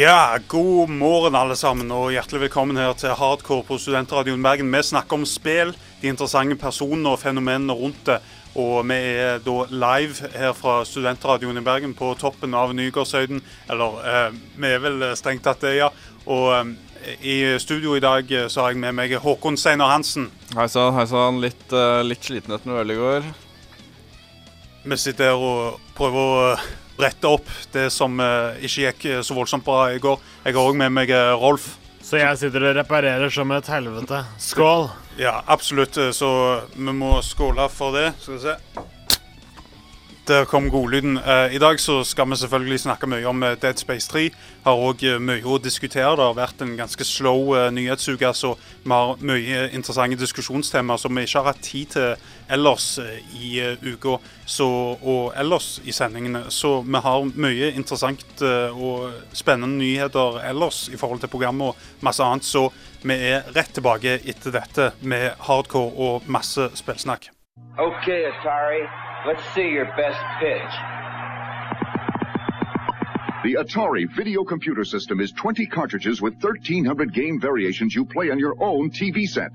Ja, god morgen alle sammen, og hjertelig velkommen her til Hardcore på Studentradioen Bergen. Vi snakker om spill, de interessante personene og fenomenene rundt det. Og vi er da live her fra Studentradioen i Bergen på toppen av Nygårdshøyden. Eller eh, vi er vel strengt tatt det, ja. Og eh, i studio i dag eh, så har jeg med meg Håkon Steinar Hansen. Hei sann, hei sann. Litt, uh, litt sliten etter noe øl i går. Vi sitter her og prøver å brette opp det som eh, ikke gikk eh, så voldsomt bra i går. Jeg har òg med meg eh, Rolf. Så jeg sitter og reparerer som et helvete. Skål! Ja, absolutt. Så vi må skåle for det. Skal vi se. Der kom godlyden. Eh, I dag så skal vi selvfølgelig snakke mye om eh, Dead Space 3. Har òg mye å diskutere. Det har vært en ganske slow eh, nyhetsuke, så vi har mye interessante diskusjonstemaer som vi ikke har hatt tid til ellers eh, i eh, uka og ellers i sendingene. Så vi har mye interessant eh, og spennende nyheter ellers i forhold til programmet og masse annet. Så vi er rett tilbake etter dette med hardcore og masse spillsnakk. Okay, Atari, let's see your best pitch. The Atari Video Computer System is 20 cartridges with 1,300 game variations you play on your own TV set.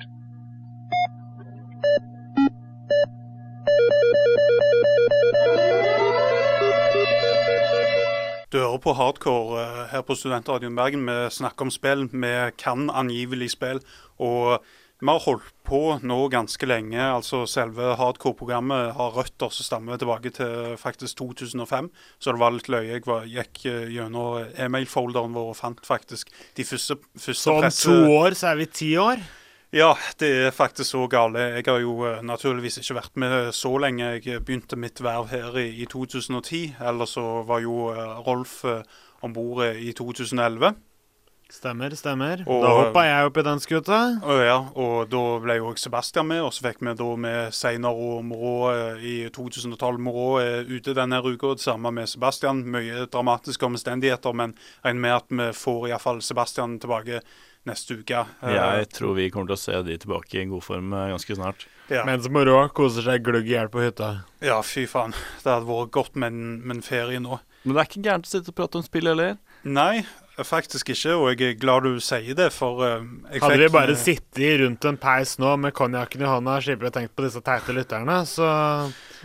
Du hører på hardcore eh, her på Studentradioen Bergen. Vi snakker om spill. Vi kan angivelig spill. Og vi har holdt på nå ganske lenge. altså Selve hardcore-programmet har røtter som stammer tilbake til faktisk 2005. Så det var litt løye. Jeg var, gikk eh, gjennom e-mail-folderen vår og fant faktisk de første, første Så om presse- to år så er vi ti år. Ja, det er faktisk så gale. Jeg har jo eh, naturligvis ikke vært med så lenge. Jeg begynte mitt verv her i, i 2010. Eller så var jo eh, Rolf om bord i 2011. Stemmer, stemmer. Og- da hoppa jeg opp i den skuta. Og, ja, og da ble jo også Sebastian med, og så fikk vi da med Seinar og Morå eh, i 2012. Morå er ute denne uka, det samme med Sebastian. Mye dramatiske omstendigheter, men regner med at vi får iallfall Sebastian tilbake neste uke. Eh, Jeg tror vi kommer til å se de tilbake i god form eh, ganske snart. ja. Mens moro koser seg gløgg i hjel på hytta. ja, fy faen. Det hadde vært godt med en ferie nå. Men det er ikke gærent å sitte og prate om spill heller. Nei, faktisk ikke, og jeg er glad du sier det, for eh, jeg Hadde vi bare eh, sittet rundt en peis nå med konjakken i hånda, og å tenke på disse teite lytterne, så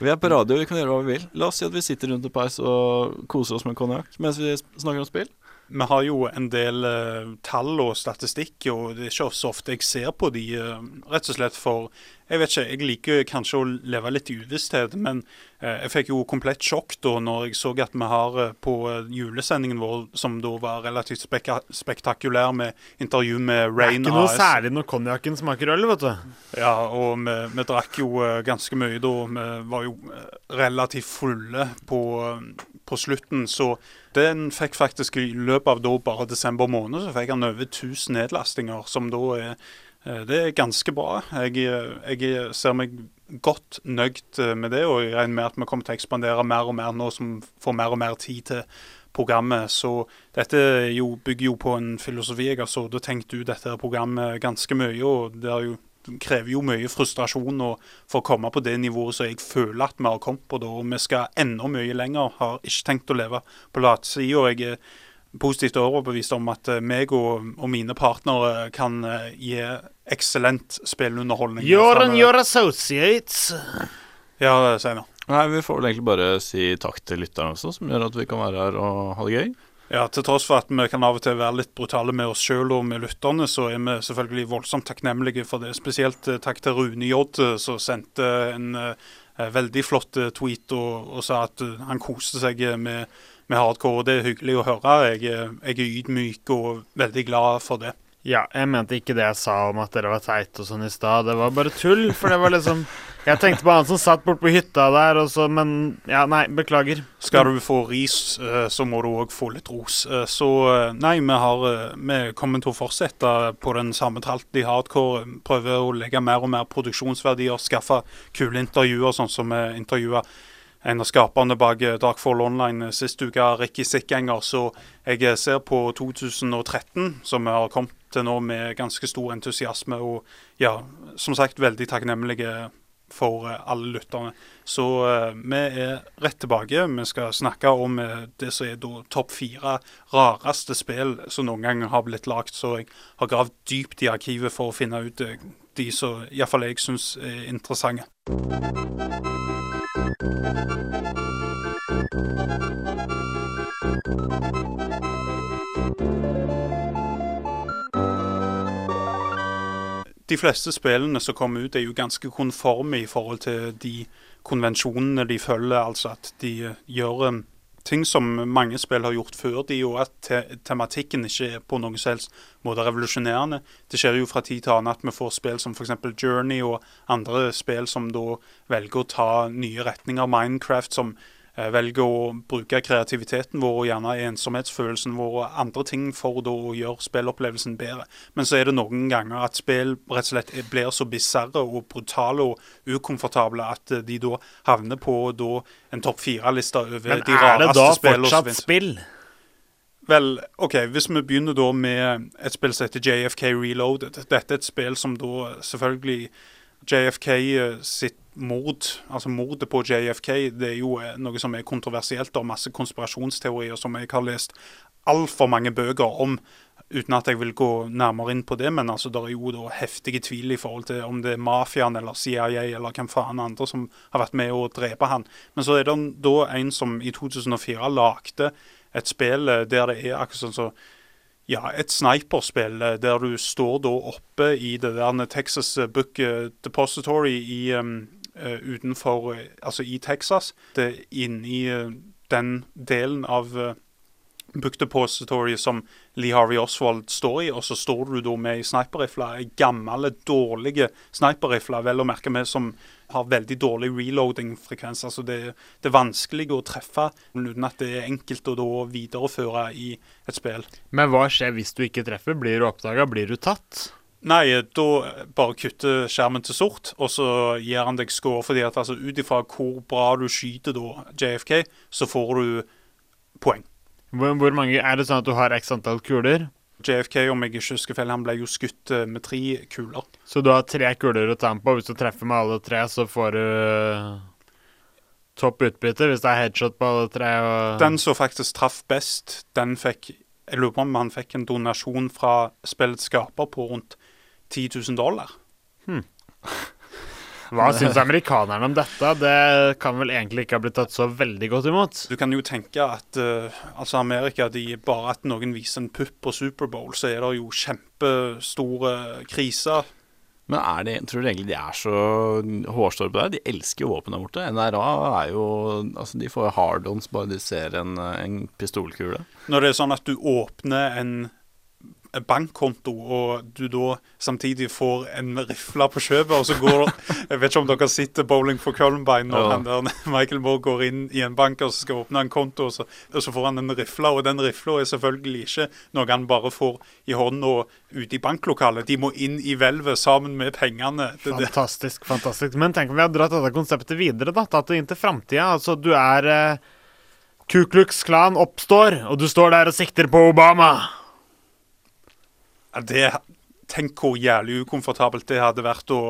Vi er på radio, vi kan gjøre hva vi vil. La oss si at vi sitter rundt en peis og koser oss med konjakk mens vi snakker om spill. Vi har jo en del uh, tall og statistikk, og det er ikke så ofte jeg ser på de, uh, rett og slett for Jeg vet ikke, jeg liker kanskje å leve litt i uvisshet, men eh, jeg fikk jo komplett sjokk da når jeg så at vi har eh, på eh, julesendingen vår, som da var relativt spek spektakulær, med intervju med Rain. det er ikke noe AS. særlig når konjakken smaker øl, vet du. Ja, og vi, vi drakk jo ganske mye da. Vi var jo relativt fulle på, på slutten, så den fikk faktisk i løpet av da bare desember måned, så fikk han over 1000 nedlastinger, som da er Det er ganske bra. Jeg, eh, jeg ser meg godt nøyd eh, med det, og jeg regner med at vi kommer til å ekspandere mer og mer nå som får mer og mer tid til programmet. Så dette jo, bygger jo på en filosofi jeg har sittet og tenkt ut dette programmet ganske mye, og det jo krever jo mye frustrasjon for å komme på det nivået som jeg føler at vi har kommet på. da, og Vi skal enda mye lenger. Har ikke tenkt å leve på latsida. Positivt overbevist om at eh, meg og, og mine partnere kan eh, gi eksellent spillunderholdning. You're and your associates. Ja, Steinar. Nei, Vi får vel egentlig bare si takk til lytterne også, som gjør at vi kan være her og ha det gøy. Ja, Til tross for at vi kan av og til være litt brutale med oss sjøl og med lytterne, så er vi selvfølgelig voldsomt takknemlige for det. Spesielt eh, takk til Rune J, som sendte en veldig flott tweet og, og sa at han koste seg med, med hardcore. Det er hyggelig å høre. Jeg, er- jeg er ydmyk og veldig glad for det. Ja, jeg mente ikke det jeg sa om at dere var teite og sånn i stad. Det var bare tull, for det var liksom Jeg tenkte på han som satt borte på hytta der, og så Men ja, nei, beklager. Skal du få ris, eh, så må du òg få litt ros. Eh, Så eh, nei, vi har eh, Vi kommer til å fortsette på den samme tralten i hardcore. Prøve å legge mer og mer produksjonsverdier, skaffe kule intervjuer, sånn som vi intervjua en av skaperne bak eh, Darkfall Online eh, sist uke, Ricky Sikkenger. Så jeg eh, ser på 2013, som vi har kommet til nå, med ganske stor entusiasme. Og ja, som sagt, veldig takknemlige for alle lytterne. Så uh, vi er rett tilbake. Vi skal snakke om uh, det som er da topp fire rareste spill som noen gang har blitt lagd. Så jeg har gravd dypt i arkivet for å finne ut uh, de som iallfall jeg syns er interessante. De fleste spillene som kommer ut, er jo ganske konforme i forhold til de konvensjonene de følger. Altså at de eh, gjør ting som mange spill har gjort før de, og at te tematikken ikke er på noen som måte revolusjonerende. Det skjer jo fra tid til annen at vi får spill som f.eks. Journey og andre spill som da velger å ta nye retninger. Minecraft som velger å bruke kreativiteten vår og gjerne ensomhetsfølelsen vår og andre ting for å gjøre spillopplevelsen bedre. Men så er det noen ganger at spill rett og slett blir så bisarre og brutale og ukomfortable at eh, de da havner på da en topp fire-liste over de rareste spillene. Men er det da fortsatt spill? Vel, OK, hvis vi begynner da med et spill som heter JFK Reloaded. Dette er et spill som da selvfølgelig JFK eh, sitt mord, altså mordet på JFK, det er jo eh, noe som er kontroversielt og masse konspirasjonsteorier som jeg har lest altfor mange bøker om. Uten at jeg vil gå nærmere inn på det, men altså, det er jo da heftige tvil i forhold til om det er mafiaen eller CIA eller hvem faen andre som har vært med å drepe han. Men så er det da en som i 2004 lagde et spill eh, der det er akkurat sånn så ja, et sniperspill eh, der du står da oppe i det der Texas Book Depository i, um, utenfor eh, Altså i Texas. Det inni eh, den delen av eh, Book Depository som Lee Harvey Oswald står i, og så står du da med ei sniperrifle. Gammel, dårlige sniperrifle, vel å merke med, som har veldig dårlig reloading-frekvens. Altså det, det er vanskelig å treffe uten at det er enkelt å da videreføre i et spill. Men hva skjer hvis du ikke treffer? Blir du oppdaga? Blir du tatt? Nei, da bare kutter skjermen til sort, og så gir han deg score. fordi at altså, ut ifra hvor bra du skyter da JFK, så får du poeng. Hvor, hvor mange, Er det sånn at du har x antall kuler? JFK, om jeg ikke husker feil, han ble jo skutt eh, med tre kuler. Så du har tre kuler å ta den på. Hvis du treffer med alle tre, så får du topp utbytte. Hvis det er headshot på alle tre og Den som faktisk traff best, den fikk Jeg lurer på om han fikk en donasjon fra spillets skaper på rundt 10 000 dollar. Hva syns amerikanerne om dette? Det kan vel egentlig ikke ha blitt tatt så veldig godt imot. Du kan jo tenke at uh, altså Amerika, de, bare at noen viser en pupp på Superbowl, så er det jo kjempestore kriser. Men er det, tror du egentlig de er så hårstore på det? De elsker jo våpen der borte. NRA er jo Altså, de får hardons bare de ser en, en pistolkule. Når det er sånn at du åpner en bankkonto, og du da samtidig får en rifle på kjøpet, og så går Jeg vet ikke om dere sitter bowling for Columbine når Ja. han der, Michael Moore går inn i en bank og så skal åpne en konto, og så, og så får han en rifle, og den rifla er selvfølgelig ikke noe han bare får i hånda ute i banklokalet. De må inn i hvelvet sammen med pengene. Det, det. Fantastisk, fantastisk. Men tenk om vi har dratt dette konseptet videre, da. Tatt det inn til framtida. Altså, du er eh, Ku Klux Klan oppstår, og du står der og sikter på Obama. Ja, det Tenk hvor jævlig ukomfortabelt det hadde vært å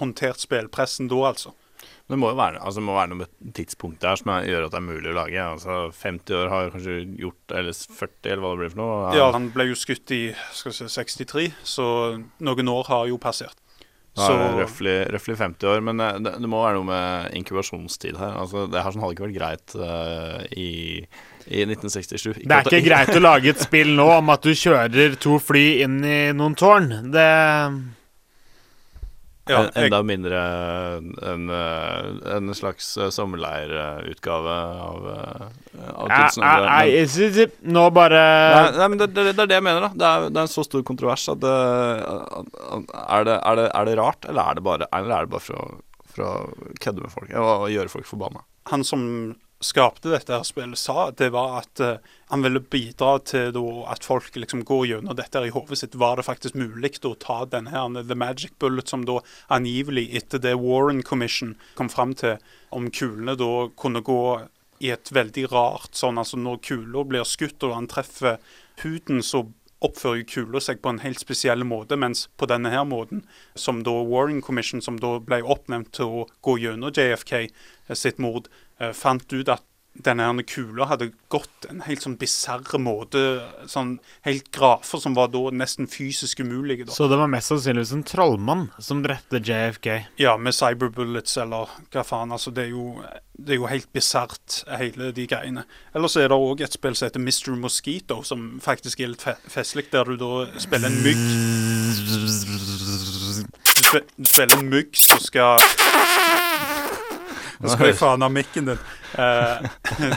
håndtere spillpressen da, altså. Det må jo være, altså, må være noe med tidspunktet her som er- gjør at det er mulig å lage. Altså 50 år har kanskje gjort Eller 40, eller hva det blir for noe. Ja, han ble jo skutt i skal vi se, 63, så noen år har jo passert. Er Så røftlig, røftlig 50 år. Men eh, det, det må være noe med inkubasjonstid her. Altså, det her sånn hadde ikke vært greit uh, i, i 1967. Det er at ikke greit å lage et spill nå om at du kjører to fly inn i noen tårn. Det ja, En- jeg, Enda mindre en, eh, en slags eh, sommerleirutgave av, eh, av Nei, Tusen nei, jeg synes- Nå bare Nei, nei, men det, det, det er det jeg mener, da. Det er, det er en så stor kontrovers at det, er, det, er, det, er det rart, eller er det bare, eller er det bare for å, for å kødde med folk og gjøre folk forbanna? han som skapte dette her spillet, sa det var at uh, han ville bidra til da, at folk liksom går gjennom dette her i hodet sitt. Var det faktisk mulig å ta denne her, The Magic Bullet, som da angivelig etter det Warren Commission kom fram til, om kulene da kunne gå i et veldig rart sånn Altså når kula blir skutt og han treffer huden, så oppfører kula seg på en helt spesiell måte, mens på denne her måten, som da Warring Commission, som da ble oppnevnt til å gå gjennom JFK sitt mord, eh, fant ut at denne kula hadde gått en helt sånn bisarr måte, sånn helt grafer som var da nesten fysisk umulige. da. Så det var mest sannsynligvis en trollmann som drepte JFK. Ja, med cyberbullets eller hva faen. altså Det er jo, det er jo helt bisart, hele de greiene. Ellers er det òg et spill som heter Mr. Mosquito, som faktisk er litt fe festlig, der du da spiller en mygg. Du spiller en mygg som skal Nå skal jeg faen av mikken din. Uh,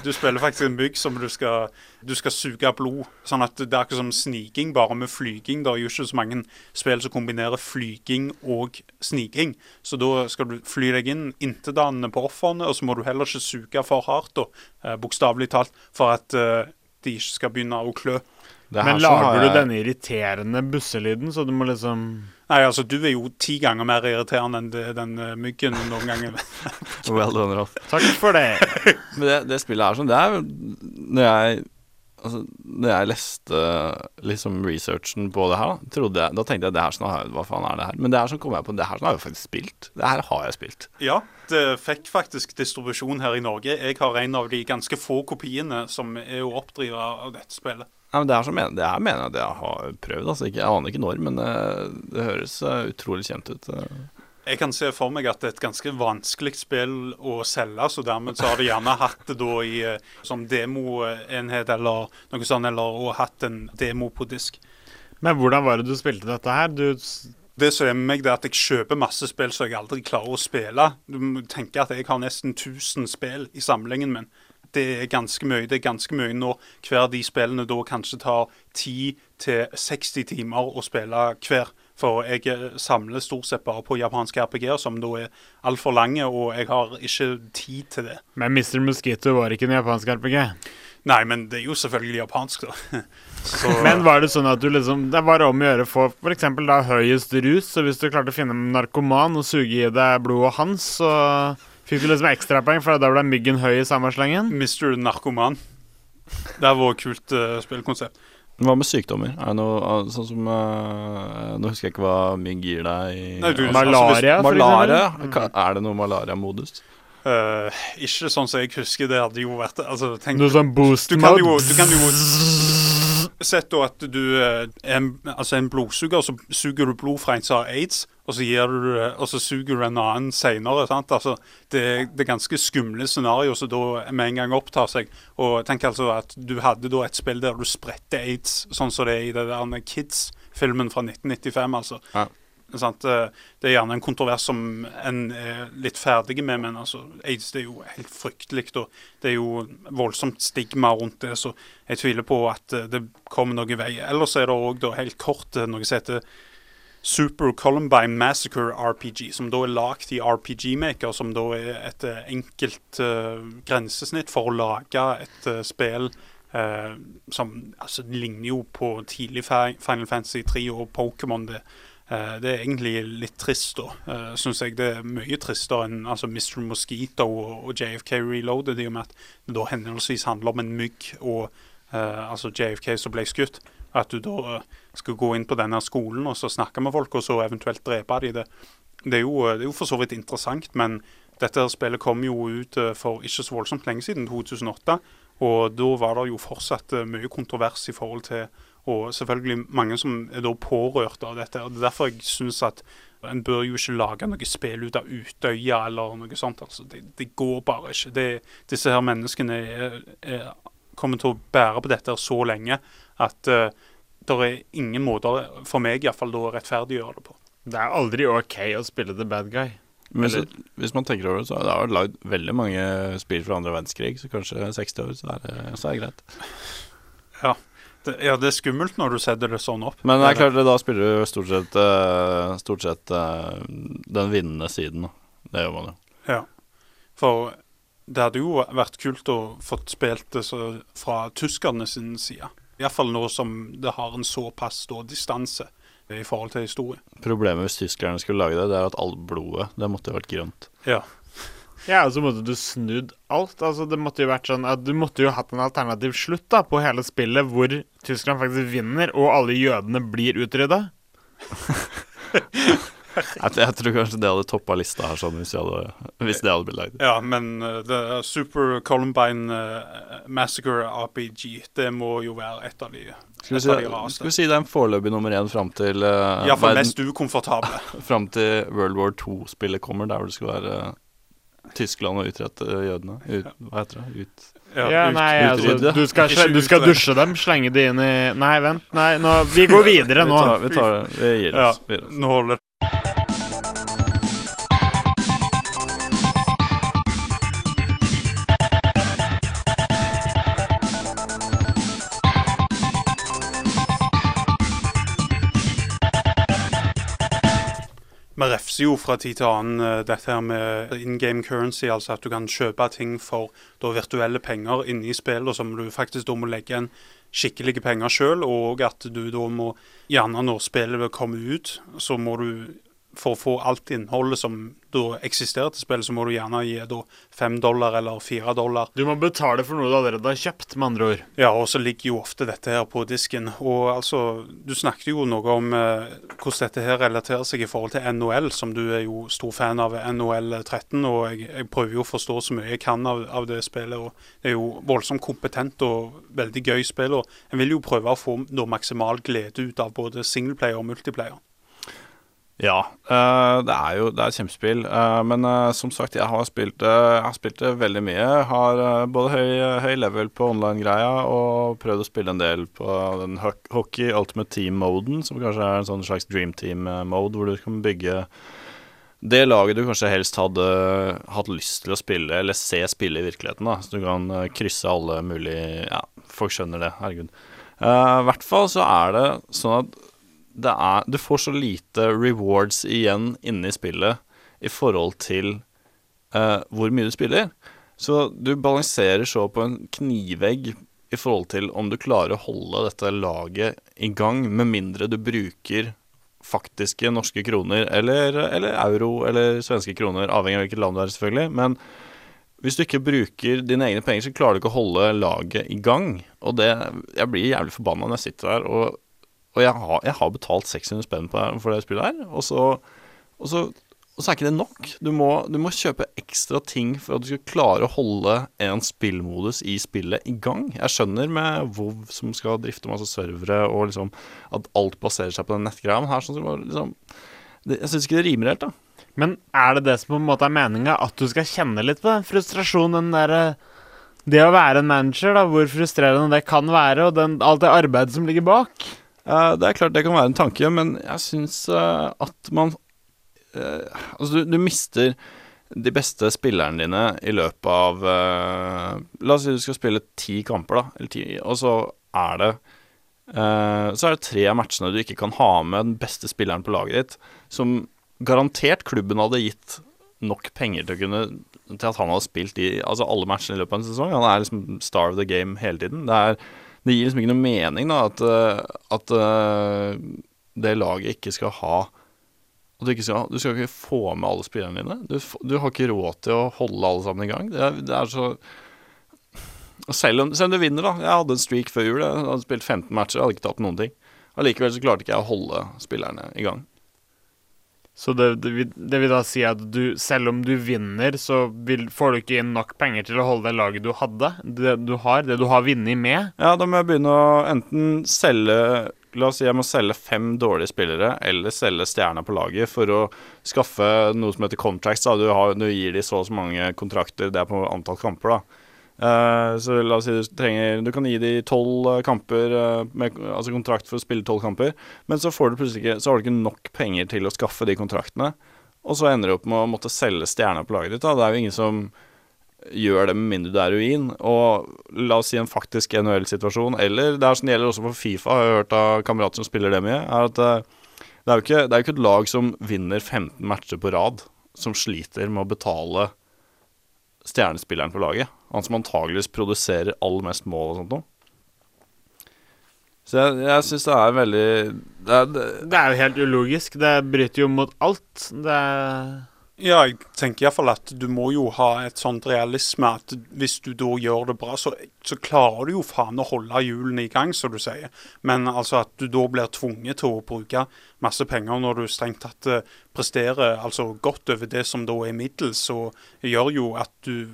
du spiller faktisk en mygg som du skal, du skal suge blod. Sånn at det er akkurat som sniking, bare med flyging. Det er jo ikke så mange spill som kombinerer flyging og sniking. Så da skal du fly deg inn intetanende på ofrene, og så må du heller ikke suge for hardt, da, eh, bokstavelig talt, for at uh, de ikke skal begynne å klø. Men lager jeg... du denne irriterende busselyden, så du må liksom Nei, altså du er jo ti ganger mer irriterende enn det, den uh, myggen noen ganger. Well done, Rolf. Takk for det. Men det, det spillet er sånn Det er Når jeg Altså, når jeg leste liksom researchen på det her, da, jeg, da tenkte jeg det her sånn, hva faen er det her? Men det her sånn kom jeg på, det her sånn har jeg faktisk spilt. Det her har jeg spilt. Ja, det fikk faktisk distribusjon her i Norge. Jeg har en av de ganske få kopiene som er å oppdrive av dette spillet. Ja, men det, er men- det her mener jeg at jeg har prøvd. Altså, ikke, jeg aner ikke når, men eh, det høres eh, utrolig kjent ut. eh. Jeg kan se for meg at det er et ganske vanskelig spill å selge, så dermed så har de gjerne hatt det da i som demoenhet eller noe sånt, eller og hatt en demo på disk. Men hvordan var det du spilte dette her? Du Det som er med meg, det er at jeg kjøper masse spill som jeg aldri klarer å spille. Du må tenke at jeg har nesten 1000 spill i samlingen min. Det er ganske mye. Det er ganske mye når hver av de spillene da kanskje tar 10-60 timer å spille hver. For jeg eh, samler stort sett bare på japanske RPG-er, som da er altfor lange, og jeg har ikke tid til det. Men Mr. Mosquito var ikke en japansk RPG. Nei, men det er jo selvfølgelig japansk, da. Men var det sånn at du liksom Det var om å gjøre å få f.eks. da høyest rus, så hvis du klarte å finne en narkoman og suge i deg blodet hans, så fikk du liksom ekstrapoeng, for da ble myggen høy i samme slengen? Mr. Narkoman. Det var et kult uh, spillkonsept. Hva med sykdommer? Er det noe sånn som uh, Nå husker jeg ikke hva mygg gir deg i Nei, du- Malaria, for Malaria? eksempel? Ka- Er det noe malaria-modus? Eh, ikke sånn som jeg husker det hadde jo vært altså, tenk, Noe sånn boost du, kan jo, mode? du kan jo Sett da at du er en, altså en blodsuger, så suger du blod fra en som har aids, og så, du, og så suger du en annen senere. Sant? Altså, det, det er ganske skumle scenario som da med en gang opptar seg. Og tenk altså at du hadde da et spill der du spredte aids, sånn som det er i det der Kids-filmen fra 1995. altså. Ja. Sant? Eh, Det er gjerne en kontrovers som en er litt ferdig med, men altså, aids det er jo helt fryktelig. Og det er jo voldsomt stigma rundt det, så jeg tviler på at eh, det kommer noen vei. Ellers er det òg helt kort eh, noe som heter Super Columbine Massacre RPG, som da er lagd i RPG Maker, som da er et eh, enkelt uh, grensesnitt for å lage et uh, spill uh, som altså, ligner jo på tidlig Final Fantasy 3 og Pokémon. Det, uh, det er egentlig litt trist, da. Uh, Syns jeg det er mye tristere enn altså, Mr. Mosquito og, og JFK Reloaded, i og med at det da henholdsvis handler om en mygg og altså JFK som ble skutt. At du da eh, skal gå inn på denne skolen og så snakke med folk, og så eventuelt drepe de. Det, det, er, jo, det er jo for så vidt interessant, men dette her spillet kom jo ut eh, for ikke så voldsomt lenge siden, 2008. Og da var det jo fortsatt eh, mye kontrovers i forhold til Og selvfølgelig mange som er da pårørt av dette. og Det er derfor jeg syns at en bør jo ikke lage noe spill ut av Utøya eller noe sånt. altså Det, det går bare ikke. Det, disse her menneskene er, er, kommer til å bære på dette så lenge at uh, det er ingen måter, for meg iallfall, å rettferdiggjøre det på. Det er aldri OK å spille the bad guy. Men så, hvis man tenker over det, så har det lagd veldig mange spill fra andre verdenskrig, så kanskje 60 år, så er det, så er det greit. det. Ja, det er skummelt når du setter det sånn opp. Men det er klart, da spiller du stort sett, eh, stort sett eh, den vinnende siden. Det gjør man jo. Ja. For det hadde jo vært kult å fått spilt det fra tyskerne sin side. Iallfall nå som det har en såpass stor distanse i forhold til historie. Problemet hvis tyskerne skulle lage det, det er at alt blodet det måtte jo vært grønt. Ja. Ja, og så måtte du snudd alt. Altså, det måtte jo vært sånn at Du måtte jo hatt en alternativ slutt da på hele spillet, hvor Tyskland faktisk vinner, og alle jødene blir utrydda? Jeg, jeg tror kanskje det hadde toppa lista her, sånn hvis, hadde, hvis det hadde blitt lagd. Ja, men uh, The Super Columbine uh, Massacre RPG, det må jo være et av de, Skal vi, si, skal vi si det er en foreløpig nummer én fram til, uh, Iallfall verden- mest ukomfortable. fram til World War II-spillet kommer, der hvor det skal være eh, Tyskland og utrette jødene. Ut, hva heter det? Ut. Ja, ut- nei, altså, du skal, du skal dusje dem, slenge de inn i Nei, vent. Nei, nå, vi går videre Vi nå. tar, vi tar det. Vi gir Ja, oss. Vi gir oss. nå holder det. Jo fra tid til annen eh, dette her med in game currency, altså at du kan kjøpe ting for da, virtuelle penger inne i spillet, som du faktisk da må legge igjen skikkelige penger sjøl, og at du da må gjerne når spillet kommer ut, så må du for å få alt innholdet som da eksisterer til spillet, så må du gjerne gi da fem dollar eller fire dollar. Du må betale for noe du allerede har kjøpt, med andre ord. Ja, og så ligger jo ofte dette her på disken. Og altså, du snakket jo noe om eh, hvordan dette her relaterer seg i forhold til NHL, som du er jo stor fan av NHL 13, og jeg, jeg prøver jo å forstå så mye jeg kan av, av det spillet. og Det er jo voldsomt kompetent og veldig gøy spill, og en vil jo prøve å få da, maksimal glede ut av både singleplayer og multiplayer. Ja, eh, det er jo det er et kjempespill. eh, men eh, som sagt, jeg har spilt jeg har spilt det veldig mye. Jeg har både høy, høy level på online-greia og prøvd å spille en del på den Hockey Ultimate Team-moden, som kanskje er en sånn slags dream team-mode, hvor du kan bygge det laget du kanskje helst hadde hatt lyst til å spille, eller se spille i virkeligheten. da Så du kan krysse alle mulige Ja, folk skjønner det. Herregud. I hvert fall så er det sånn at er, du får så lite rewards igjen inne i spillet i forhold til uh, hvor mye du spiller. Så du balanserer så på en knivegg i forhold til om du klarer å holde dette laget i gang, med mindre du bruker faktiske norske kroner, eller, eller euro, eller svenske kroner, avhengig av hvilket land du er, selvfølgelig. Men hvis du ikke bruker dine egne penger, så klarer du ikke å holde laget i gang. Og det Jeg blir jævlig forbanna når jeg sitter der og og jeg har, jeg har betalt 600 spenn for det spillet her, og så, og, så, og så er ikke det nok. Du må, du må kjøpe ekstra ting for at du skal klare å holde en spillmodus i spillet i gang. Jeg skjønner med WoW som skal drifte masse servere, og liksom at alt baserer seg på den nettgreia, men her sånn som liksom det, Jeg syns ikke det rimer helt, da. Men er det det som på en måte er meninga, at du skal kjenne litt på den frustrasjonen, den derre Det å være en manager, da, hvor frustrerende det kan være, og den, alt det arbeidet som ligger bak. Eh, det er klart det kan være en tanke, men jeg syns eh, at man eh, Altså, du, du mister de beste spillerne dine i løpet av La oss si du skal spille ti kamper, da, ti, og så er det Så er det tre av matchene du ikke kan ha med den beste spilleren på laget ditt, som garantert klubben hadde gitt nok penger til å kunne Til at han hadde spilt i altså alle matchene i løpet av en sesong. Han er liksom star of the game hele tiden. Det er det gir liksom ikke noe mening da at, eh, at eh, det laget ikke skal ha du, ikke skal, du skal ikke få med alle spillerne dine. Du, du har ikke råd til å holde alle sammen i gang. Det er, det er så selv om, selv om du vinner, da. Jeg hadde en streak før jul. Jeg hadde spilt 15 matcher, jeg hadde ikke tatt noen ting. Allikevel så klarte ikke jeg å holde spillerne i gang. Så det, det, vil, det vil da si at du, selv om du vinner, så vil, får du ikke inn nok penger til å holde det laget du hadde, det du har, det du har vunnet med. Ja, da må jeg begynne å enten selge La oss si jeg må selge fem dårlige spillere, eller selge stjerna på laget for å skaffe noe som heter contracts. Da. Du, har, du gir de så og så mange kontrakter, det er på antall kamper, da. Eh, så la oss si du trenger Du kan gi de tolv eh, kamper, eh, med, altså kontrakt for å spille tolv kamper, men så får du plutselig ikke Så har du ikke nok penger til å skaffe de kontraktene, og så ender du opp med å måtte selge stjerna på laget ditt. Da. Det er jo ingen som gjør det med mindre du er ruin. Og la oss si en faktisk NHL-situasjon, eller det er sånn det gjelder også for Fifa, har jeg hørt av kamerater som spiller det mye, er at det er jo ikke, det er jo ikke et lag som vinner 15 matcher på rad, som sliter med å betale stjernespilleren på laget. Han som antageligvis produserer aller mest mål og sånt noe. Så jeg, jeg syns det er veldig det er, det, Det er jo helt ulogisk. Det bryter jo mot alt. Det er Ja, jeg tenker iallfall at du må jo ha et sånt realisme at hvis du da gjør det bra, så, så klarer du jo faen å holde hjulene i gang, som du sier. Men altså at du da blir tvunget til å bruke masse penger når du strengt tatt eh, presterer altså godt over det som da er middels, så gjør jo at du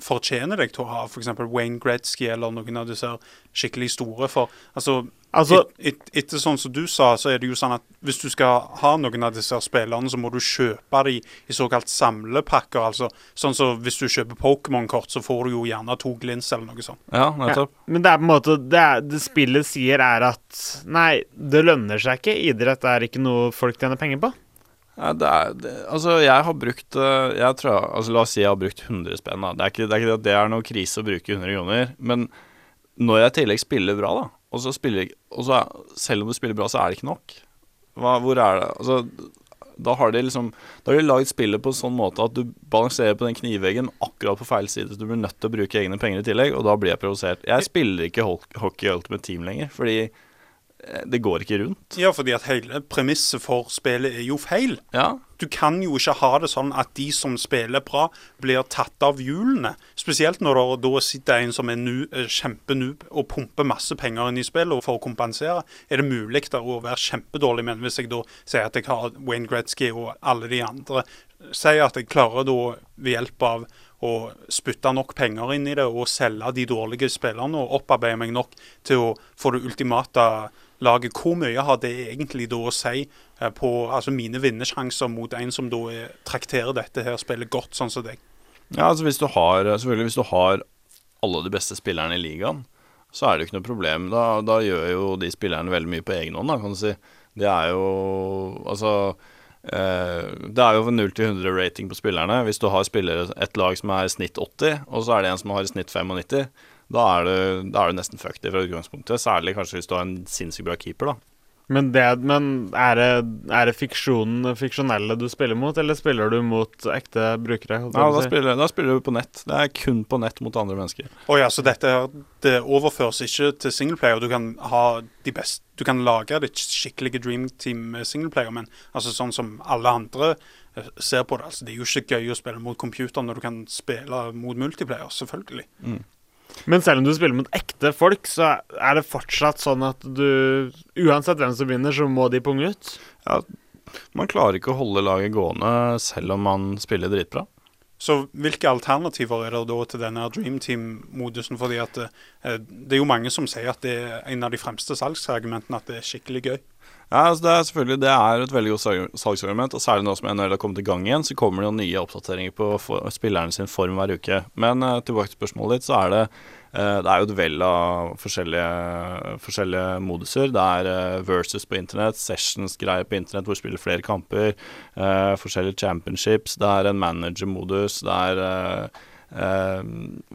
fortjener deg til å ha f.eks. Wayne Gretzky eller noen av disse skikkelig store. For altså Altså- et, et, etter sånn som du sa, så er det jo sånn at hvis du skal ha noen av disse spillerne, så må du kjøpe dem i såkalt samlepakker. altså Sånn som hvis du kjøper Pokémon-kort, så får du jo gjerne to glins eller noe sånt. Ja, Ja, nettopp. men det er på en måte det, er, det spillet sier, er at nei, det lønner seg ikke. Idrett er ikke noe folk tjener penger på. Ja, det er, det, altså, jeg har brukt eh, jeg tror, altså, La oss si jeg har brukt 100 spenn. Da. Det, er ikke, det er ikke det at det er noe krise å bruke 100 kroner. Men når jeg i tillegg spiller bra, da og så spiller, og så Selv om du spiller bra, så er det ikke nok. Hva, hvor er det Altså, da har de liksom Da har de lagd spillet på en sånn måte at du balanserer på den knivveggen akkurat på feil side, så du blir nødt til å bruke egne penger i tillegg, og da blir jeg provosert. Jeg spiller ikke hockey ultimate team lenger, fordi det går ikke rundt. Ja, fordi at hele premisset for spillet er jo feil. Ja, Du kan jo ikke ha det sånn at de som spiller bra, blir tatt av hjulene. Spesielt når det da sitter en som er nu- eh, kjempenoob og pumper masse penger inn i spillet for å kompensere. Er det mulig da å være kjempedårlig, men hvis jeg da sier at jeg har Wayne Gretzky og alle de andre, sier at jeg klarer da ved hjelp av å spytte nok penger inn i det og selge de dårlige spillerne og opparbeide meg nok til å få det ultimate laget. Hvor mye har det egentlig da å si eh, på altså mine vinnersjanser mot en som da er, trakterer dette her spillet godt, sånn som deg? Ja, altså hvis du har Selvfølgelig hvis du har alle de beste spillerne i ligaen, så er det jo ikke noe problem. Da, da gjør jo de spillerne veldig mye på egen hånd, da, kan du si. Det er jo Altså eh, Det er jo 0 til 100 rating på spillerne. Hvis du har spillere et lag som er i snitt 80, og så er det en som har i snitt 95, da er du, da er du nesten fucked fra utgangspunktet. Særlig kanskje hvis du har en sinnssykt bra keeper, da. Men, det, men er det, er det fiksjonen, fiksjonelle du spiller mot, eller spiller du mot ekte brukere? Ja, da spiller, da spiller du på nett. Det er kun på nett mot andre mennesker. Oh, ja, så dette her, det overføres ikke til singleplayer. Du kan ha de beste Du kan lage ditt skikkelige dream team med singleplayer, men altså sånn som alle andre eh, ser på det. altså Det er jo ikke gøy å spille mot computer når du kan spille mot multiplayer, selvfølgelig. Men selv om du spiller mot ekte folk, så er det fortsatt sånn at du Uansett hvem som vinner, så må de punge ut. Ja, man klarer ikke å holde laget gående selv om man spiller dritbra. Så hvilke alternativer er det da til denne Dream Team-modusen? Fordi at det, det er jo mange som sier at det er en av de fremste salgsargumentene at det er skikkelig gøy. Ja, altså det er selvfølgelig Det er et veldig godt salg- salgsargument, og særlig nå som NHL har kommet i gang igjen, så kommer det jo nye oppdateringer på spillerne sin form hver uke. Men uh, tilbake til spørsmålet ditt, så er det uh, Det er jo et vell av forskjellige, forskjellige moduser. Det er uh, versus på internett, sessions-greier på internett hvor du spiller flere kamper, forskjellige championships, det er en manager-modus, det er Uh,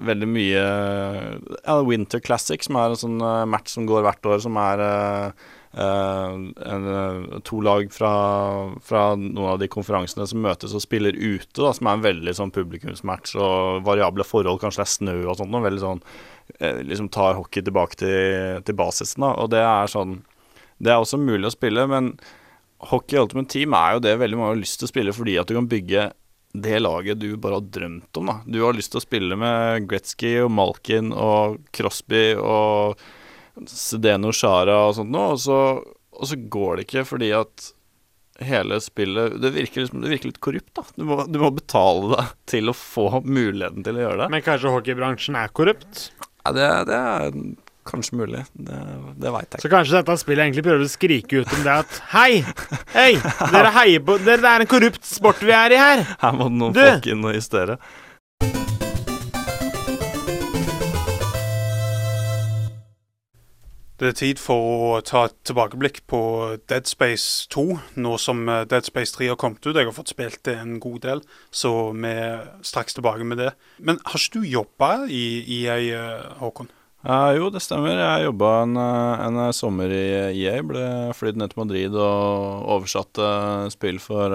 veldig mye ja, Winter Classic, som er en sånn uh, match som går hvert år, som er eh, to lag fra, fra noen av de konferansene som møtes og spiller ute, da, som er en veldig sånn publikumsmatch og variable forhold, kanskje det er snø og sånt, og veldig sånn eh, liksom tar hockey tilbake til, til basisen, da, og det er sånn Det er også mulig å spille, men Hockey Ultimate Team er jo det veldig mange har lyst til å spille fordi at du kan bygge det laget du bare har drømt om. da Du har lyst til å spille med Gretzky og Malkin og Crosby og Zdeno Shara og sånt noe, og så, og så går det ikke fordi at hele spillet Det virker, liksom, det virker litt korrupt, da. Du må, du må betale deg til å få muligheten til å gjøre det. Men kanskje hockeybransjen er korrupt? Ja, det, det er kanskje mulig. Det, det veit jeg ikke. Så kanskje dette spillet egentlig prøver å skrike ut om det at Hei! Hei! Dere heier på dere, Det er en korrupt sport vi er i her! Her må noen Du! folk inn og justere. Det er tid for å ta et tilbakeblikk på Dead Space 2, nå som eh, Dead Space 3 har kommet ut. Jeg har fått spilt det en god del, så vi er straks tilbake med det. Men har ikke du jobba i EA, eh, Håkon? Ja, jo, det stemmer. Jeg jobba en, en sommer i EA. Ble flydd ned til Madrid og oversatte spill for,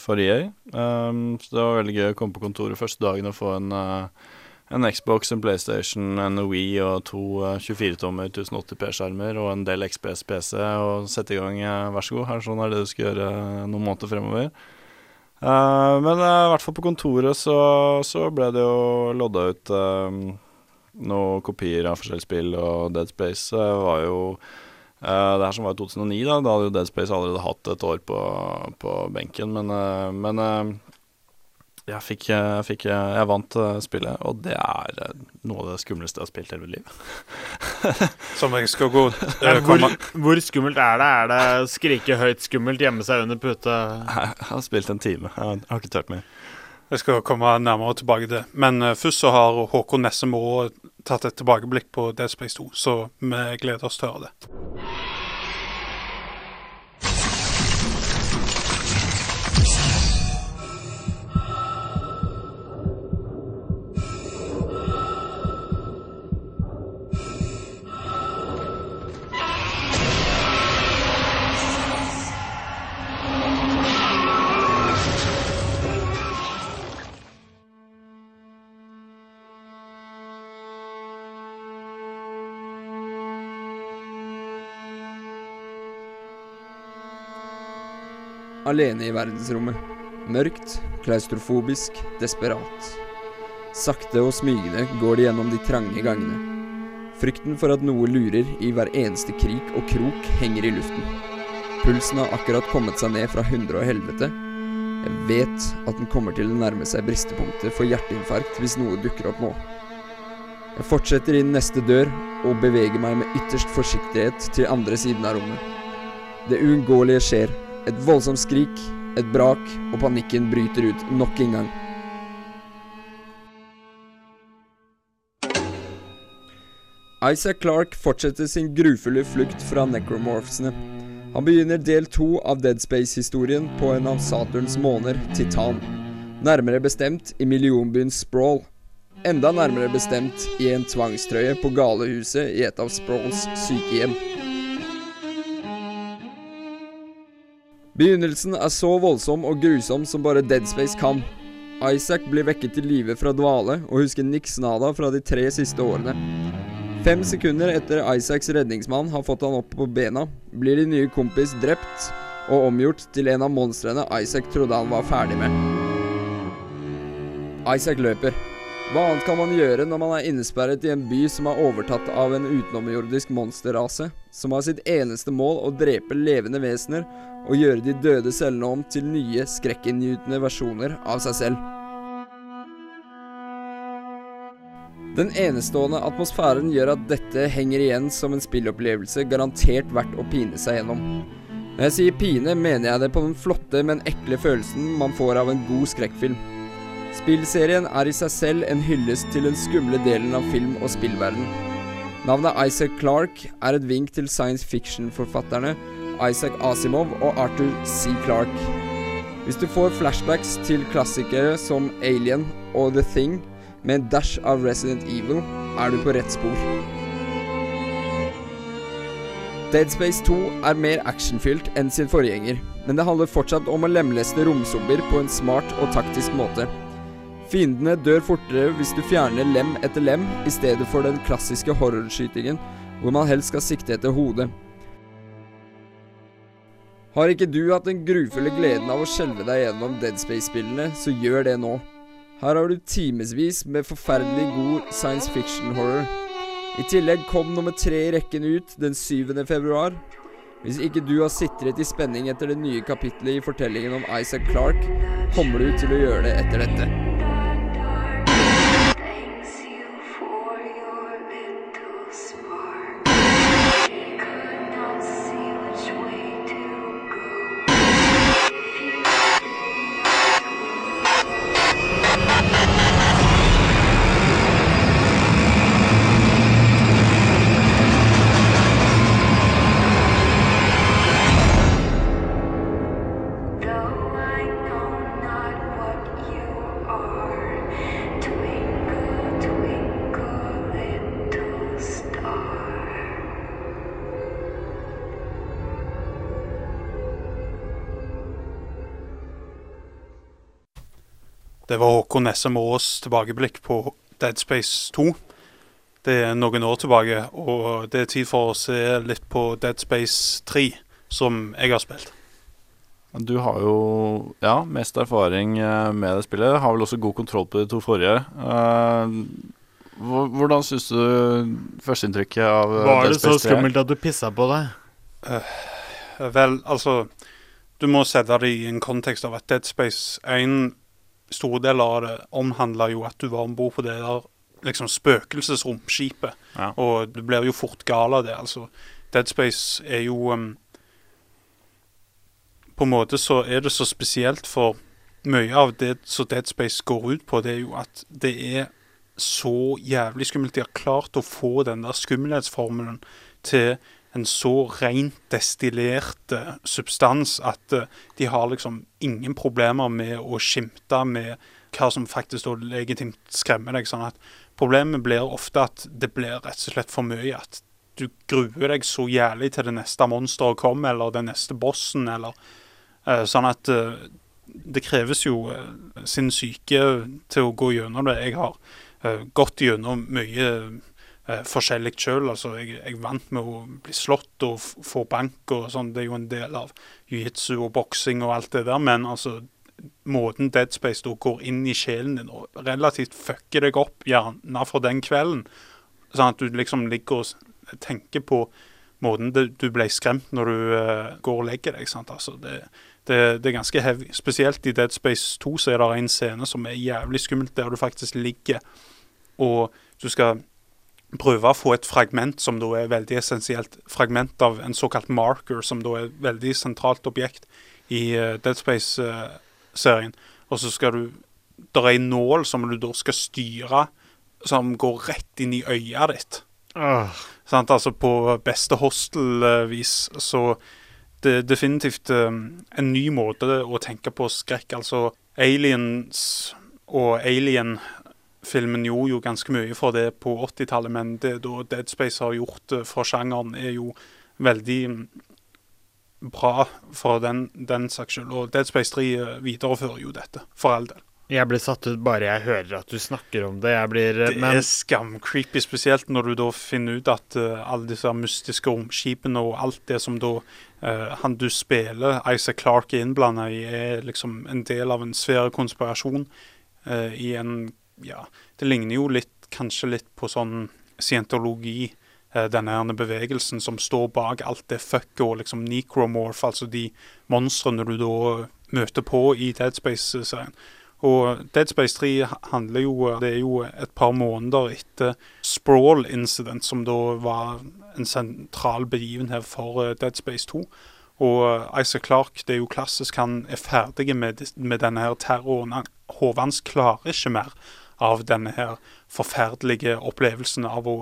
for EA. Um, så det var veldig gøy å komme på kontoret første dagen og få en, eh, en Xbox, en PlayStation, en Wii og to eh, 24-tommer 1080p-skjermer og en del XPS-PC og sette i gang. eh, Vær så god, her sånn er det du skal gjøre eh, noen måneder fremover. Uh, men i i hvert fall på kontoret så, så ble det jo lodda ut uh, noen kopier av forskjellige spill, og Dead Space uh, var jo uh, Det her som var i 2009, da, da hadde jo Dead Space allerede hatt et år på, på benken, men, men jeg fikk, jeg, fikk, jeg vant spillet, og det er noe av det skumleste jeg har spilt hele mitt liv. Som jeg skal gå ja, hvor, hvor, skummelt er det? Er det skrike høyt skummelt, gjemme seg under pute? Jeg har spilt en time. Jeg har ikke tørt mer. Jeg skal komme nærmere tilbake til det. Men uh, først så har Håkon Nessemo tatt et tilbakeblikk på Dead Space 2, så vi gleder oss til å høre det. Alene i verdensrommet. Mørkt, klaustrofobisk, desperat. Sakte og smygende går de gjennom de trange gangene. Frykten for at noe lurer i hver eneste krik og krok, henger i luften. Pulsen har akkurat kommet seg ned fra hundre og helvete. Jeg vet at den kommer til å nærme seg bristepunktet for hjerteinfarkt hvis noe dukker opp nå. Jeg fortsetter inn neste dør og beveger meg med ytterst forsiktighet til andre siden av rommet. Det uunngåelige skjer. Et voldsomt skrik, et brak, og panikken bryter ut nok en gang. Isaac Clark fortsetter sin grufulle flukt fra necromorphsene. Han begynner del to av Dead Space-historien på en av Saturns måner, Titan. Nærmere bestemt i millionbyen Sprawl. Enda nærmere bestemt i en tvangstrøye på galehuset i et av Sprawls sykehjem. Begynnelsen er så voldsom og grusom som bare Dead Space kan. Isaac blir vekket til live fra dvale og husker niks nada fra de tre siste årene. Fem sekunder etter Isaacs redningsmann har fått han opp på bena, blir din nye kompis drept og omgjort til en av monstrene Isaac trodde han var ferdig med. Isaac løper. Hva annet kan man gjøre når man er innesperret i en by som er overtatt av en utenomjordisk monsterrase, som har sitt eneste mål å drepe levende vesener og gjøre de døde cellene om til nye, skrekkinngytende versjoner av seg selv? Den enestående atmosfæren gjør at dette henger igjen som en spillopplevelse garantert verdt å pine seg gjennom. Når jeg sier pine, mener jeg det på den flotte, men ekle følelsen man får av en god skrekkfilm. Spillserien er i seg selv en hyllest til den skumle delen av film- og spillverden. Navnet Isaac Clarke er et vink til science fiction-forfatterne Isaac Asimov og Arthur C. Clarke. Hvis du får flashbacks til klassikere som Alien og The Thing med en dash av Resident Evil, er du på rett spor. Dead Space 2 er mer actionfylt enn sin forgjenger, men det handler fortsatt om å lemleste romzombier på en smart og taktisk måte. Fiendene dør fortere hvis du fjerner lem etter lem, i stedet for den klassiske horrorskytingen, hvor man helst skal sikte etter hodet. Har ikke du hatt den grufulle gleden av å skjelve deg gjennom Dead Space-spillene, så gjør det nå. Her har du timevis med forferdelig god science fiction horror. I tillegg kom nummer tre i rekken ut den 7. februar. Hvis ikke du har sitret i spenning etter det nye kapitlet i fortellingen om Isaac Clarke, kommer du til å gjøre det etter dette. Det var Håkon Nessem Aas tilbakeblikk på Dead Space 2. Det er noen år tilbake, og det er tid for å se litt på Dead Space 3, som jeg har spilt. Du har jo ja, mest erfaring eh, med det spillet. Har vel også god kontroll på de to forrige. Eh, hvordan syns du førsteinntrykket av eh, Var Dead det så Space 3 er? skummelt at du pissa på deg? Vel, altså Du må sette det i en kontekst av at Dead Space 1 Store deler av det omhandla jo at du var om bord på det der liksom spøkelsesromskipet. Ja. Og du blir jo fort gal av det. altså. Dead Space er jo um, På en måte så er det så spesielt, for mye av det som Dead Space går ut på, det er jo at det er så jævlig skummelt. De har klart å få den der skummelhetsformelen til en så rent destillert eh, substans at eh, de har liksom ingen problemer med å skimte med hva som faktisk da legitimt skremmer deg. sånn at Problemet blir ofte at det blir rett og slett for mye. At du gruer deg så jævlig til det neste monsteret kommer, eller den neste bossen, eller uh, Sånn at uh, det kreves jo uh, sin syke til å gå gjennom det. Jeg har gått gjennom mye forskjellig sjøl. Altså, jeg, jeg vant med å bli slått og få bank og sånn. Det er jo en del av jiu-jitsu og boksing og alt det der. Men altså, måten Dead Space da går inn i sjelen din og relativt fucker deg opp, gjerne for den kvelden, sånn at du liksom ligger og tenker på måten du ble skremt når du eh, går og legger deg. sant? Altså, det, det, det er ganske heavy. Spesielt i Dead Space 2 så er det en scene som er jævlig skummelt, der du faktisk ligger og du skal prøve å få et fragment som da er veldig essensielt. Fragment av en såkalt marker, som da er et veldig sentralt objekt i uh, Dead Space-serien. Og så skal du Det er en nål som du da skal styre, som går rett inn i øyet ditt. Åh, Sant? Altså på beste hostel-vis. Så det er definitivt um, en ny måte å tenke på skrekk. Altså Aliens og Alien-filmen gjorde jo ganske mye for det på 80-tallet, men det da Dead Space har gjort eh, for sjangeren, er jo veldig mm, bra for den, den saks skyld. Og Dead Space 3 eh, viderefører jo dette, for all del. jeg blir satt ut bare jeg hører at du snakker om det. Jeg blir Det men, er skamcreepy, spesielt når du da finner ut at uh, alle disse mystiske romskipene og alt det som da uh, han du spiller, Isaac Clarke, er innblanda i, er liksom en del av en svær konspirasjon uh, i en Ja, det ligner jo litt, kanskje litt på sånn scientologi. eh, Denne her bevegelsen som står bak alt det fucket og liksom necromorph, altså de monstrene du da møter på i Dead Space-serien. Og Dead Space 3 handler jo Det er jo et par måneder etter Sprawl Incident, som da var en sentral begivenhet for eh, Dead Space 2. Og eh, Isaac Clarke, det er jo klassisk, han er ferdig med, med denne her terroren. Håvans klarer ikke mer av denne her forferdelige opplevelsen av å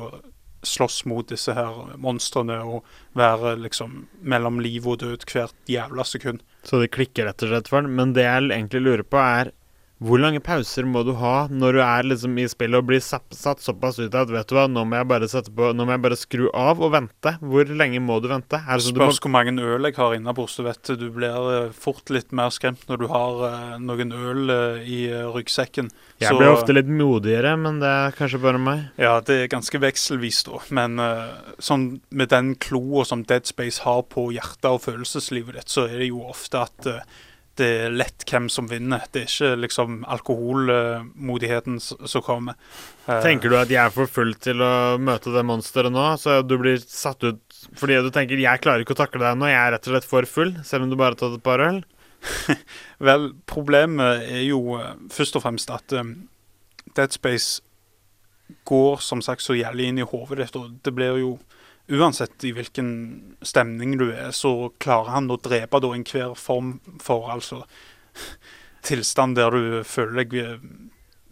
slåss mot disse her monstrene og være liksom mellom liv og død hvert jævla sekund. Så det klikker rett og slett for ham. Men det jeg egentlig lurer på, er hvor lange pauser må du ha når du er liksom i spillet og blir satt, såpass ut at vet du hva, nå må jeg bare på, må jeg bare skru av og vente. Hvor lenge må du vente? Er det Spørs du må, hvor mange øl jeg har innabords. Du vet du blir eh, fort litt mer skremt når du har eh, noen øl eh, i ryggsekken. jeg Så- blir ofte litt modigere, men det er kanskje bare meg. Ja, det er ganske vekselvis, da. Men sånn med den kloa som Dead Space har på hjertet og følelseslivet ditt, så er det jo ofte at det er lett hvem som vinner. Det er ikke liksom alkoholmodigheten som kommer. Eh, Tenker du at jeg er for full til å møte det monsteret nå, så du blir satt ut fordi du tenker 'jeg klarer ikke å takle deg nå', jeg er rett og slett for full, selv om du bare har tatt et par øl? Vel, problemet er jo eh, først og fremst at um, Dead Space går som sagt så jævlig inn i hodet ditt, og det blir jo Uansett i hvilken stemning du er, så klarer han å drepe da enhver form for altså tilstand der du føler deg eh,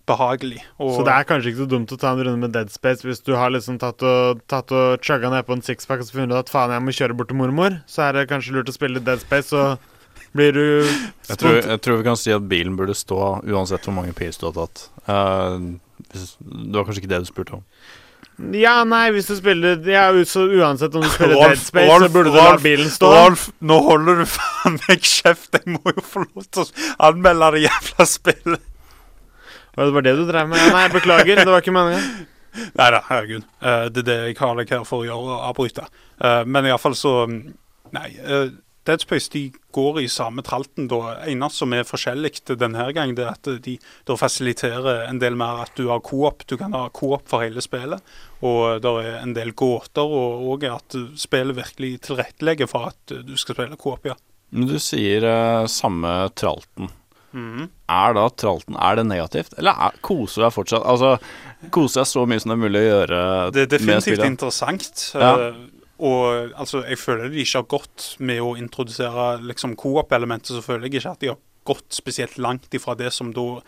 behagelig. Og, Så det er kanskje ikke så dumt å ta en runde med Dead Space hvis du har liksom tatt og, tatt og chugga ned på en sixpack og så funnet ut at faen, jeg må kjøre bort til mormor, så er det kanskje lurt å spille Dead Space, så blir du Jeg tror, jeg tror vi kan si at bilen burde stå uansett hvor mange pils du har tatt. Uh, det var kanskje ikke det du spurte om. Ja, nei, hvis du spiller Ja, uansett om du spiller Rolf, Dead Space, så burde du la bilen stå. Rolf, nå holder du faen meg kjeft! Jeg må jo få lov til å anmelde det jævla spillet. Det var det du drev med? Nei, beklager, det var ikke meninga. Nei da, herregud. Eh, det er det jeg har deg her for å gjøre, å avbryte. Uh, men iallfall så mm, Nei. eh, Dead Space de går i samme tralten. da. Eneste som er forskjellig denne gangen, det er at de da fasiliterer en del mer at du har coop. Du kan ha coop for hele spillet. Og det er en del gåter, og, òg at spillet virkelig tilrettelegger for at du skal spille coop, ja. Men du sier uh, samme tralten. Mm. Er da tralten Er det negativt, eller er, koser jeg deg fortsatt? Altså, koser deg så mye som det er mulig å gjøre Det er definitivt interessant. Ja. eh, og altså, jeg føler de ikke har gått med å introdusere liksom, co-op-elementet, Så føler jeg ikke at de har gått spesielt langt ifra det som da,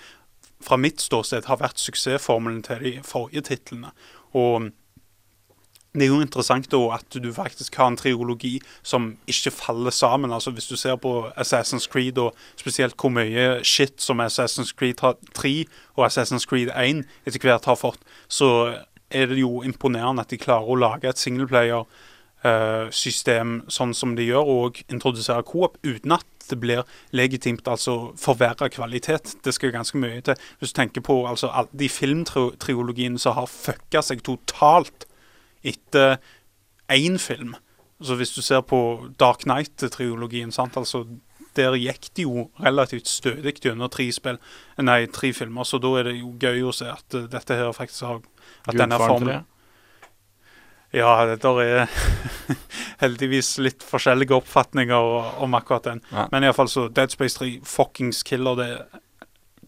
fra mitt ståsted, har vært suksessformelen til de forrige titlene. Og det er jo interessant da at du faktisk har en triologi som ikke faller sammen. altså Hvis du ser på Assassin's Creed, og spesielt hvor mye shit som Assassin's Creed 3 og Assassin's Creed 1 etter hvert har fått, så er det jo imponerende at de klarer å lage et singleplayer-system sånn som de gjør, og introdusere coop uten at det blir legitimt altså forverra kvalitet. Det skal ganske mye til. Hvis du tenker på altså, de filmtriologiene som har fucka seg totalt etter én film. Så hvis du ser på Dark Knight-triologien, altså der gikk det jo relativt stødig gjennom tre spill, nei, tre filmer, så da er det jo gøy å se at eh, dette her faktisk har At denne formen 3. Ja, det er heldigvis litt forskjellige oppfatninger om akkurat den. Ja. Men iallfall så Dead Space 3 fuckings killer. Det er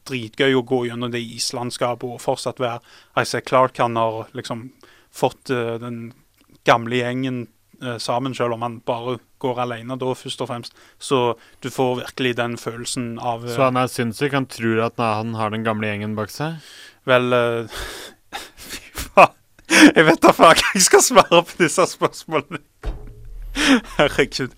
dritgøy å gå gjennom det islandskapet og fortsatt være Isaac Clark han har liksom fått uh, den gamle gjengen uh, sammen, selv om han bare går alene da, først og fremst. Så du får virkelig den følelsen av uh, Så han er sinnssyk? Han tror at han har den gamle gjengen bak seg? Vel. Jeg vet da faen hva jeg skal svare på disse spørsmålene. Herregud.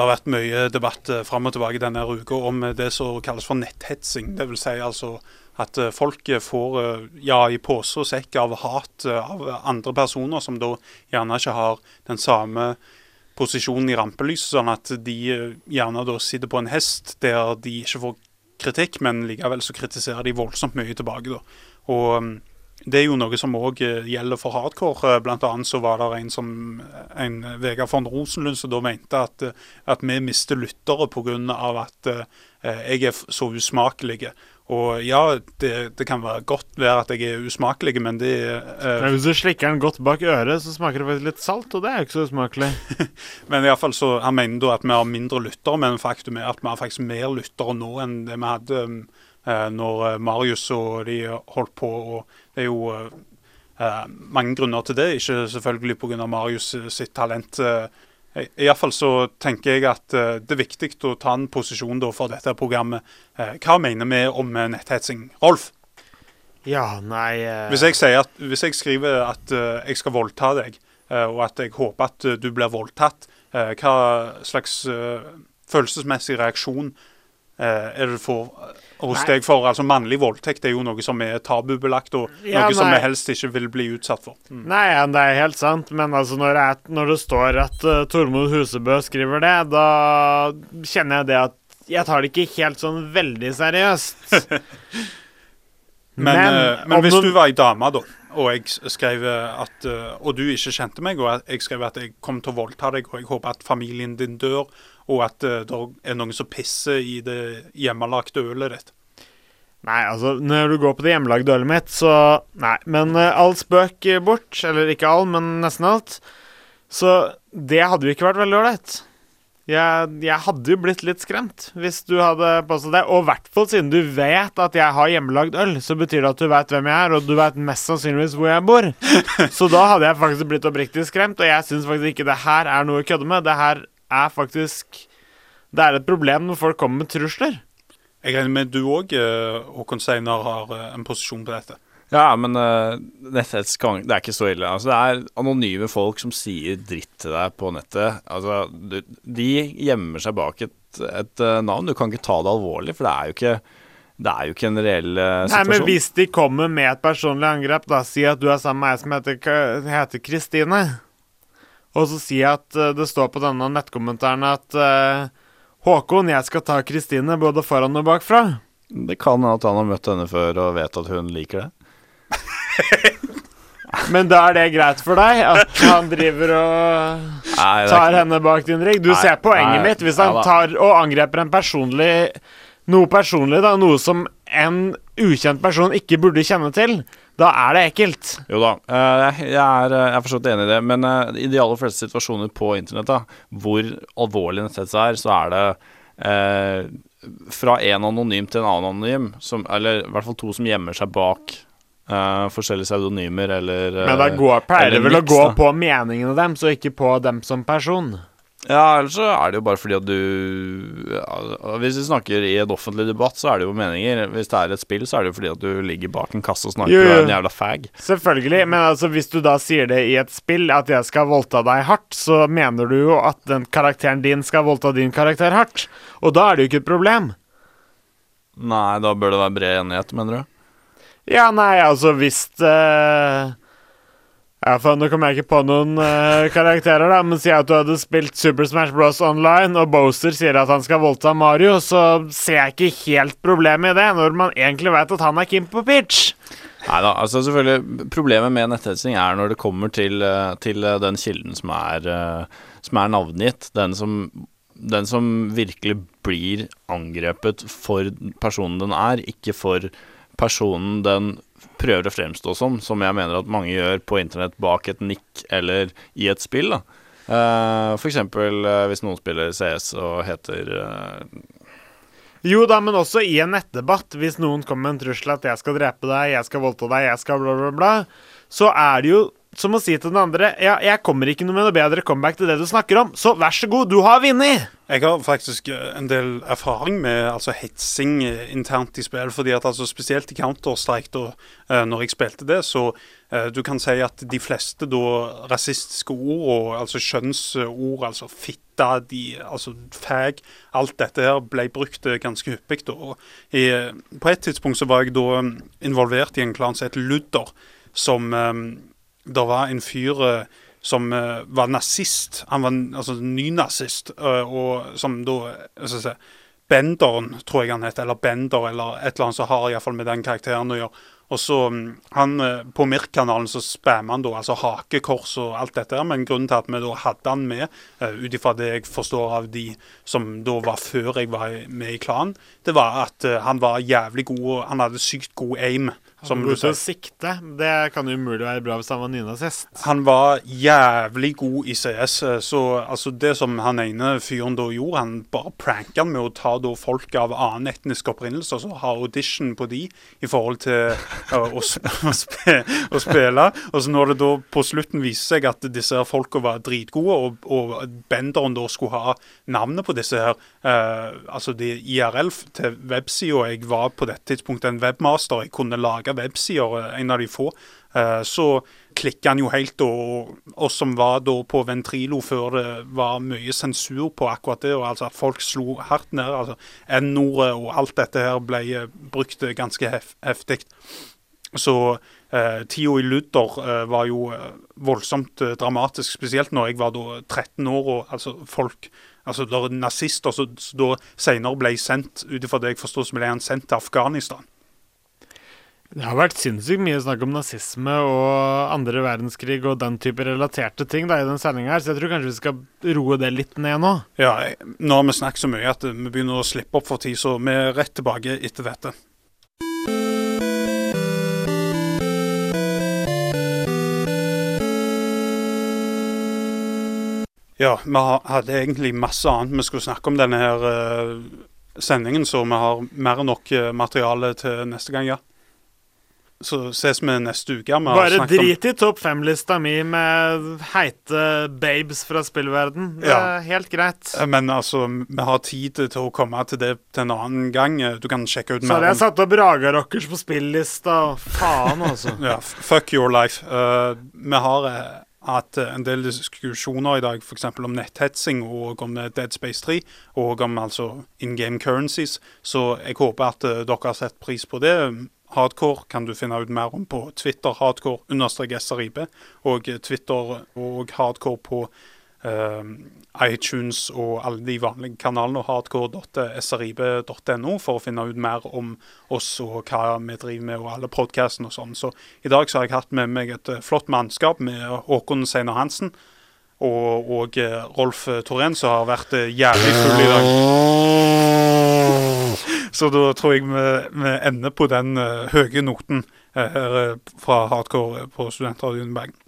Det har vært mye debatt eh, fram og tilbake denne uka om eh, det som kalles for netthetsing. Vil si altså at eh, folk får ja, i pose og sekk av hat av andre personer som da gjerne ikke har den samme posisjonen i rampelyset, sånn at de gjerne da sitter på en hest der de ikke får kritikk, men likevel så kritiserer de voldsomt mye tilbake. da. Og mm, det er jo noe som òg gjelder for hardcore. Eh, Blant annet så var det en som en eh, Vegard von Rosenlund som da mente at, eh, at vi mister lyttere pga. at eh, jeg er så usmakelig. Og ja, det, det kan være godt være at jeg er usmakelig, men det eh, hvis du slikker den godt bak øret, så smaker det faktisk litt salt, og det er jo ikke så usmakelig. Men i alle fall så, han mener da at vi har mindre lyttere, men faktum er at vi har faktisk mer lyttere nå enn det vi hadde um, eh, når eh, Marius og de holdt på. og Det er jo eh, eh, mange grunner til det, ikke selvfølgelig pga. Marius eh, sitt talent. eh. Iallfall så tenker jeg at eh, det er viktig å ta en posisjon for dette programmet. Eh, hva mener vi om eh, netthetsing? Rolf? Ja, nei eh, Hvis jeg, at, hvis jeg skriver at eh, jeg skal voldta deg, eh, og at jeg håper at eh, du blir voldtatt, eh, hva slags eh, følelsesmessig reaksjon eh, er det for eh, hos deg for? Altså Mannlig voldtekt er jo noe som er tabubelagt, og Ja, noe som nei. vi helst ikke vil bli utsatt for. Mm. Nei, det er helt sant, men altså når er, når det står at uh, Tormod Husebø skriver det, da kjenner jeg det at jeg tar det ikke helt sånn veldig seriøst. Men, eh, men hvis du var ei dame, da, og jeg skrev at uh, Og du ikke kjente meg, og jeg skrev at jeg kom til å voldta deg, og jeg håper at familien din dør, og at uh, det er noen som pisser i det hjemmelagte ølet ditt. Nei, altså, når du går på det hjemmelagde ølet mitt, så Nei. Men uh, all spøk eh, bort. Eller ikke all, men nesten alt. Så det hadde jo ikke vært veldig ålreit. Jeg, jeg hadde jo blitt litt skremt hvis du hadde påstått det. Og i hvert fall siden du vet at jeg har hjemmelagd øl, så betyr det at du vet hvem jeg er, og du vet mest sannsynligvis hvor jeg bor. Så da hadde jeg faktisk blitt oppriktig skremt, og jeg syns faktisk ikke det her er noe å kødde med. Det her er faktisk Det er et problem når folk kommer med trusler. Jeg regner med du òg, Håkon Steinar, har eh, en posisjon på dette. Ja, men uh, netthets Det er ikke så ille. Altså, det er anonyme folk som sier dritt til deg på nettet. Altså, du, de gjemmer seg bak et, et uh, navn. Du kan ikke ta det alvorlig, for det er jo ikke Det er jo ikke en reell eh, Nei, situasjon. men hvis de kommer med et personlig angrep, da Si at du er sammen med ei som heter Kristine. Og så si at eh, det står på denne nettkommentaren at eh, Håkon, jeg skal ta Kristine både foran og bakfra. Det kan hende at han har møtt henne før og vet at hun liker det. Men da er det greit for deg at han driver og Nei, tar henne bak din rygg? Du Nei, ser poenget nei, mitt. Hvis han tar og angreper en personlig noe personlig, da, noe som en ukjent person ikke burde kjenne til, da er det ekkelt. Jo da, eh, jeg er, eh, jeg er forstått enig i det. Men eh, i de aller fleste situasjoner på internett, da, hvor alvorlig netthets er, så er det eh, fra en anonym til en annen anonym, som, eller i hvert fall to som gjemmer seg bak eh, forskjellige pseudonymer eller Men da eh, går, pleier det vel å gå da. på meningene deres, og ikke på dem som person. Ja, ellers så er det jo bare fordi at du ja, Hvis vi snakker i en offentlig debatt, så er det jo meninger. Hvis det er et spill, så er det jo fordi at du ligger bak en kasse og snakker Jo, og er en jævla fag. Selvfølgelig, men altså hvis du da sier det i et spill, at jeg skal voldta deg hardt, så mener du jo at den karakteren din skal voldta din karakter hardt. Og da er det jo ikke et problem. Nei, da bør det være bred enighet, mener du? Ja, nei, altså hvis eh, Ja, for nå kommer jeg ikke på noen uh, karakterer, da, men si at du hadde spilt Super Smash Bros. online, og Boaster sier at han skal voldta Mario, så ser jeg ikke helt problemet i det, når man egentlig vet at han er Kim på pitch. Nei da, altså selvfølgelig Problemet med netthetsing er når det kommer til, eh, til eh, den kilden som er, som er navngitt. Den som, den som virkelig blir angrepet for personen den er, ikke for personen den prøver å fremstå som, som jeg mener at mange gjør på internett bak et nikk eller i et spill. da. Uh, for eksempel eh, hvis noen spiller CS og heter uh... Jo da, men også i en nettdebatt, hvis noen kommer med en trussel at 'jeg skal drepe deg', 'jeg skal voldta deg', 'jeg skal bla, bla, bla', så er det jo som å si til den andre 'ja, jeg kommer ikke noe med noe bedre comeback til det du snakker om', så vær så god, du har vunnet! Jeg har faktisk eh, en del erfaring med altså hetsing eh, internt i spill. fordi at altså Spesielt i Counter-Strike, da eh, når jeg spilte det, så du kan si at de fleste da rasistiske ord, og altså skjønnsord, altså fitta, de, altså fag, alt dette her ble brukt ganske hyppig. da, i, På et tidspunkt så var jeg da eh, involvert i en klan som het Ludder, som eh, Det var en fyr eh, som eh, var nazist. Han var altså nynazist, eh, og som da si, Benderen, tror jeg han heter, eller Bender, eller et eller annet som har iallfall med den karakteren å gjøre. Og så mm, han, På Mirk-kanalen så spammer han da altså hakekors og alt dette, her, men grunnen til at vi da hadde han med, uh, ut ifra det jeg forstår av de som da var før jeg var med i klanen, det var at uh, han var jævlig god, han hadde sykt god aim. Som God til å sikte. Det kan jo umulig være bra hvis han var nynazist. Han var jævlig god i CS. eh, Så altså det som han ene fyren da gjorde, han bare pranka med å ta da folk av annen etnisk opprinnelse og så ha audition på de i forhold til uh, å, å, spe å spille. Og så når det da på slutten viser seg at disse folka var dritgode, og, og Benderen da skulle ha navnet på disse her, uh, altså de IRL til websida Jeg var på dette tidspunktet en webmaster. Jeg kunne lage websider, eh, en av de få. Eh, så klikka han jo helt, og oss som var da på Ventrilo før det var mye sensur på akkurat det, og altså at folk slo hardt ned. altså N-ordet og alt dette her ble eh, brukt ganske hef heftig. Så eh, tida i Ludder eh, var jo voldsomt eh, dramatisk, spesielt når jeg var da 13 år. og altså folk, altså det er Nazister som da senere ble sendt, ut ifra det jeg forstår, så ble han sendt til Afghanistan. Det har vært sinnssykt mye snakk om nazisme og andre verdenskrig og den type relaterte ting da i den sendinga her, så jeg tror kanskje vi skal roe det litt ned nå. Ja, nå har vi snakket så mye at vi begynner å slippe opp for tid, så vi er rett tilbake etter dette. Ja, vi hadde egentlig masse annet vi skulle snakke om denne her eh, sendingen, så vi har mer enn nok eh, materiale til neste gang, ja. Så ses vi neste uke. Vi Bare drit i topp fem-lista mi med heite babes fra spillverden. Det Ja. er helt greit. Eh, Men altså, vi har tid til å komme til det til en annen gang. Du kan sjekke ut Så mer hadde jeg satt opp Raga Rockers på spillista. Faen, altså. ja, Fuck your life. Uh, vi har uh, at eh, en del diskusjoner i dag f.eks. om netthetsing og om Dead Space 3, og om altså in game currencies, så jeg håper at uh, dere har sett pris på det. Hardcore kan du finne ut mer om på Twitter, hardcore understrek SRIB, og Twitter og hardcore på eh, iTunes og alle de vanlige kanalene, og hardcore.srib.no, for å finne ut mer om oss og hva vi driver med, og alle podkastene og sånn. Så i dag så har jeg hatt med meg et eh, flott mannskap med Håkon Seinar Hansen og, og eh, Rolf Torén, som har vært jævlig full i dag. Så da tror jeg vi, vi ender på den uh, høye noten uh, fra Hardcore på Studentradioen Bergen.